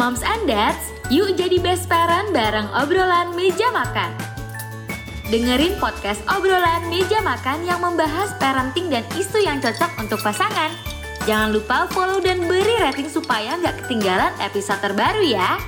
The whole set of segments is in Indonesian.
Moms and Dads, yuk jadi best parent bareng obrolan meja makan. Dengerin podcast obrolan meja makan yang membahas parenting dan isu yang cocok untuk pasangan. Jangan lupa follow dan beri rating supaya nggak ketinggalan episode terbaru ya.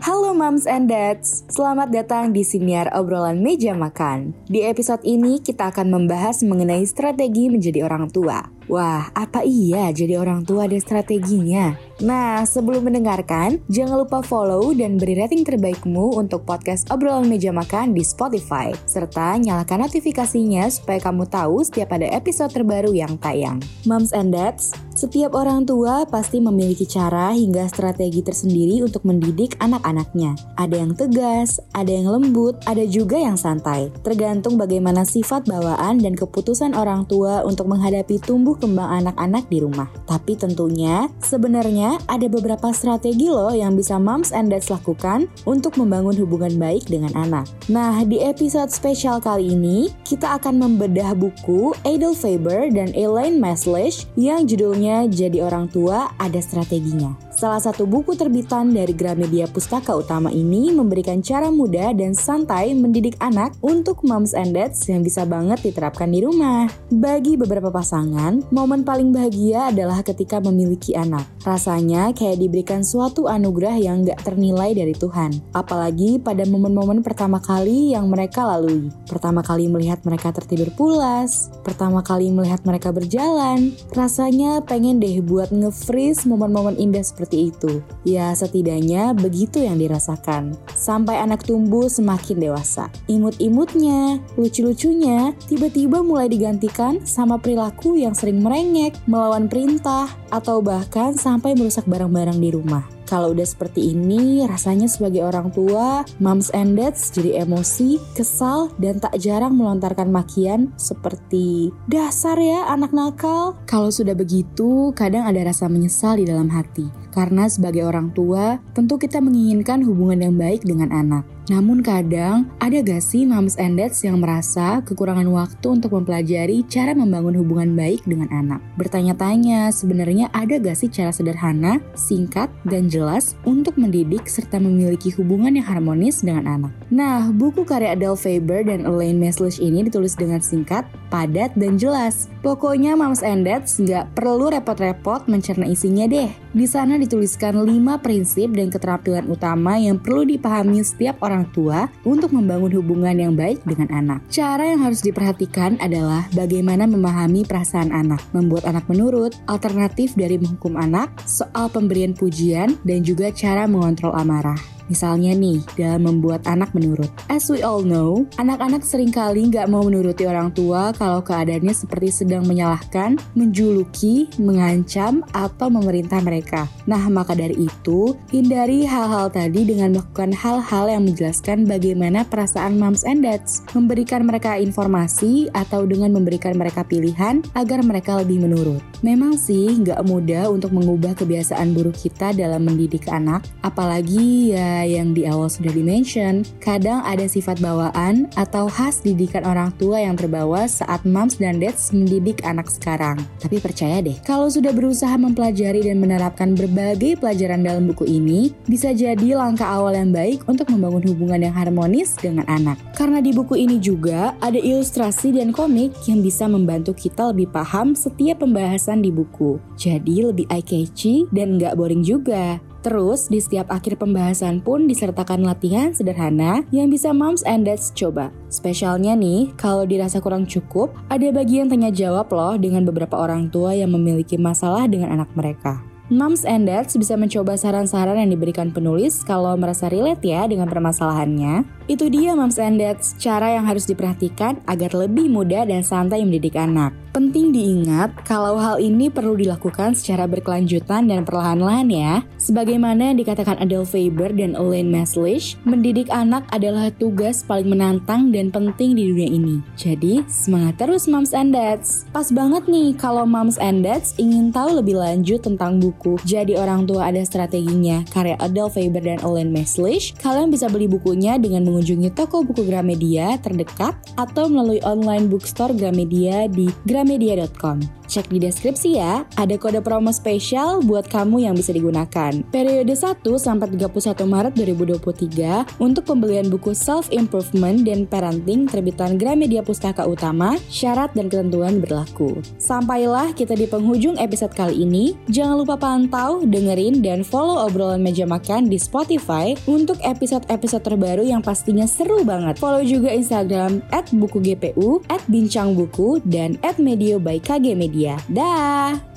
Halo moms and dads, selamat datang di siniar obrolan meja makan. Di episode ini kita akan membahas mengenai strategi menjadi orang tua. Wah, apa iya jadi orang tua ada strateginya? Nah, sebelum mendengarkan, jangan lupa follow dan beri rating terbaikmu untuk podcast obrolan meja makan di Spotify. Serta nyalakan notifikasinya supaya kamu tahu setiap ada episode terbaru yang tayang. Moms and dads, setiap orang tua pasti memiliki cara hingga strategi tersendiri untuk mendidik anak-anaknya. Ada yang tegas, ada yang lembut, ada juga yang santai. Tergantung bagaimana sifat bawaan dan keputusan orang tua untuk menghadapi tumbuh kembang anak-anak di rumah. Tapi tentunya sebenarnya ada beberapa strategi loh yang bisa moms and dads lakukan untuk membangun hubungan baik dengan anak. Nah, di episode spesial kali ini kita akan membedah buku Adel Faber dan Elaine Maslish yang judulnya Jadi Orang Tua Ada Strateginya. Salah satu buku terbitan dari Gramedia Pustaka Utama ini memberikan cara mudah dan santai mendidik anak untuk moms and dads yang bisa banget diterapkan di rumah. Bagi beberapa pasangan, momen paling bahagia adalah ketika memiliki anak. Rasanya kayak diberikan suatu anugerah yang gak ternilai dari Tuhan. Apalagi pada momen-momen pertama kali yang mereka lalui. Pertama kali melihat mereka tertidur pulas, pertama kali melihat mereka berjalan. Rasanya pengen deh buat nge-freeze momen-momen indah seperti itu. Ya, setidaknya begitu yang dirasakan. Sampai anak tumbuh semakin dewasa. Imut-imutnya, lucu-lucunya, tiba-tiba mulai digantikan sama perilaku yang sering merengek, melawan perintah, atau bahkan sampai merusak barang-barang di rumah. Kalau udah seperti ini, rasanya sebagai orang tua, moms and dads jadi emosi, kesal, dan tak jarang melontarkan makian seperti dasar ya anak nakal. Kalau sudah begitu, kadang ada rasa menyesal di dalam hati. Karena sebagai orang tua, tentu kita menginginkan hubungan yang baik dengan anak. Namun kadang, ada gak sih moms and dads yang merasa kekurangan waktu untuk mempelajari cara membangun hubungan baik dengan anak? Bertanya-tanya, sebenarnya ada gak sih cara sederhana, singkat, dan jelas untuk mendidik serta memiliki hubungan yang harmonis dengan anak? Nah, buku karya Adele Faber dan Elaine Meslish ini ditulis dengan singkat, padat, dan jelas. Pokoknya moms and dads nggak perlu repot-repot mencerna isinya deh. Di sana dituliskan 5 prinsip dan keterampilan utama yang perlu dipahami setiap orang orang tua untuk membangun hubungan yang baik dengan anak. Cara yang harus diperhatikan adalah bagaimana memahami perasaan anak, membuat anak menurut, alternatif dari menghukum anak, soal pemberian pujian, dan juga cara mengontrol amarah. Misalnya nih, dalam membuat anak menurut. As we all know, anak-anak sering kali nggak mau menuruti orang tua kalau keadaannya seperti sedang menyalahkan, menjuluki, mengancam, atau memerintah mereka. Nah, maka dari itu, hindari hal-hal tadi dengan melakukan hal-hal yang menjelaskan bagaimana perasaan moms and dads, memberikan mereka informasi, atau dengan memberikan mereka pilihan agar mereka lebih menurut. Memang sih nggak mudah untuk mengubah kebiasaan buruk kita dalam mendidik anak, apalagi ya yang di awal sudah dimention, kadang ada sifat bawaan atau khas didikan orang tua yang terbawa saat moms dan dads mendidik anak sekarang. Tapi percaya deh, kalau sudah berusaha mempelajari dan menerapkan berbagai pelajaran dalam buku ini, bisa jadi langkah awal yang baik untuk membangun hubungan yang harmonis dengan anak. Karena di buku ini juga ada ilustrasi dan komik yang bisa membantu kita lebih paham setiap pembahasan di buku. Jadi lebih eye-catchy dan nggak boring juga. Terus, di setiap akhir pembahasan pun disertakan latihan sederhana yang bisa moms and dads coba. Spesialnya nih, kalau dirasa kurang cukup, ada bagian tanya jawab loh dengan beberapa orang tua yang memiliki masalah dengan anak mereka. Moms and Dads bisa mencoba saran-saran yang diberikan penulis kalau merasa relate ya dengan permasalahannya. Itu dia Moms and Dads, cara yang harus diperhatikan agar lebih mudah dan santai mendidik anak. Penting diingat kalau hal ini perlu dilakukan secara berkelanjutan dan perlahan-lahan ya. Sebagaimana yang dikatakan Adele Faber dan Elaine Maslish, mendidik anak adalah tugas paling menantang dan penting di dunia ini. Jadi, semangat terus Moms and Dads. Pas banget nih kalau Moms and Dads ingin tahu lebih lanjut tentang buku Jadi Orang Tua Ada Strateginya karya Adele Faber dan Elaine Maslish, kalian bisa beli bukunya dengan mengunjungi toko buku Gramedia terdekat atau melalui online bookstore Gramedia di gramedia.com. Cek di deskripsi ya, ada kode promo spesial buat kamu yang bisa digunakan. Periode 1 sampai 31 Maret 2023 untuk pembelian buku Self Improvement dan Parenting terbitan Gramedia Pustaka Utama, syarat dan ketentuan berlaku. Sampailah kita di penghujung episode kali ini. Jangan lupa pantau, dengerin, dan follow obrolan meja makan di Spotify untuk episode-episode terbaru yang pastinya seru banget. Follow juga Instagram at buku GPU, at bincang buku, dan at medio by KG Media. Dah!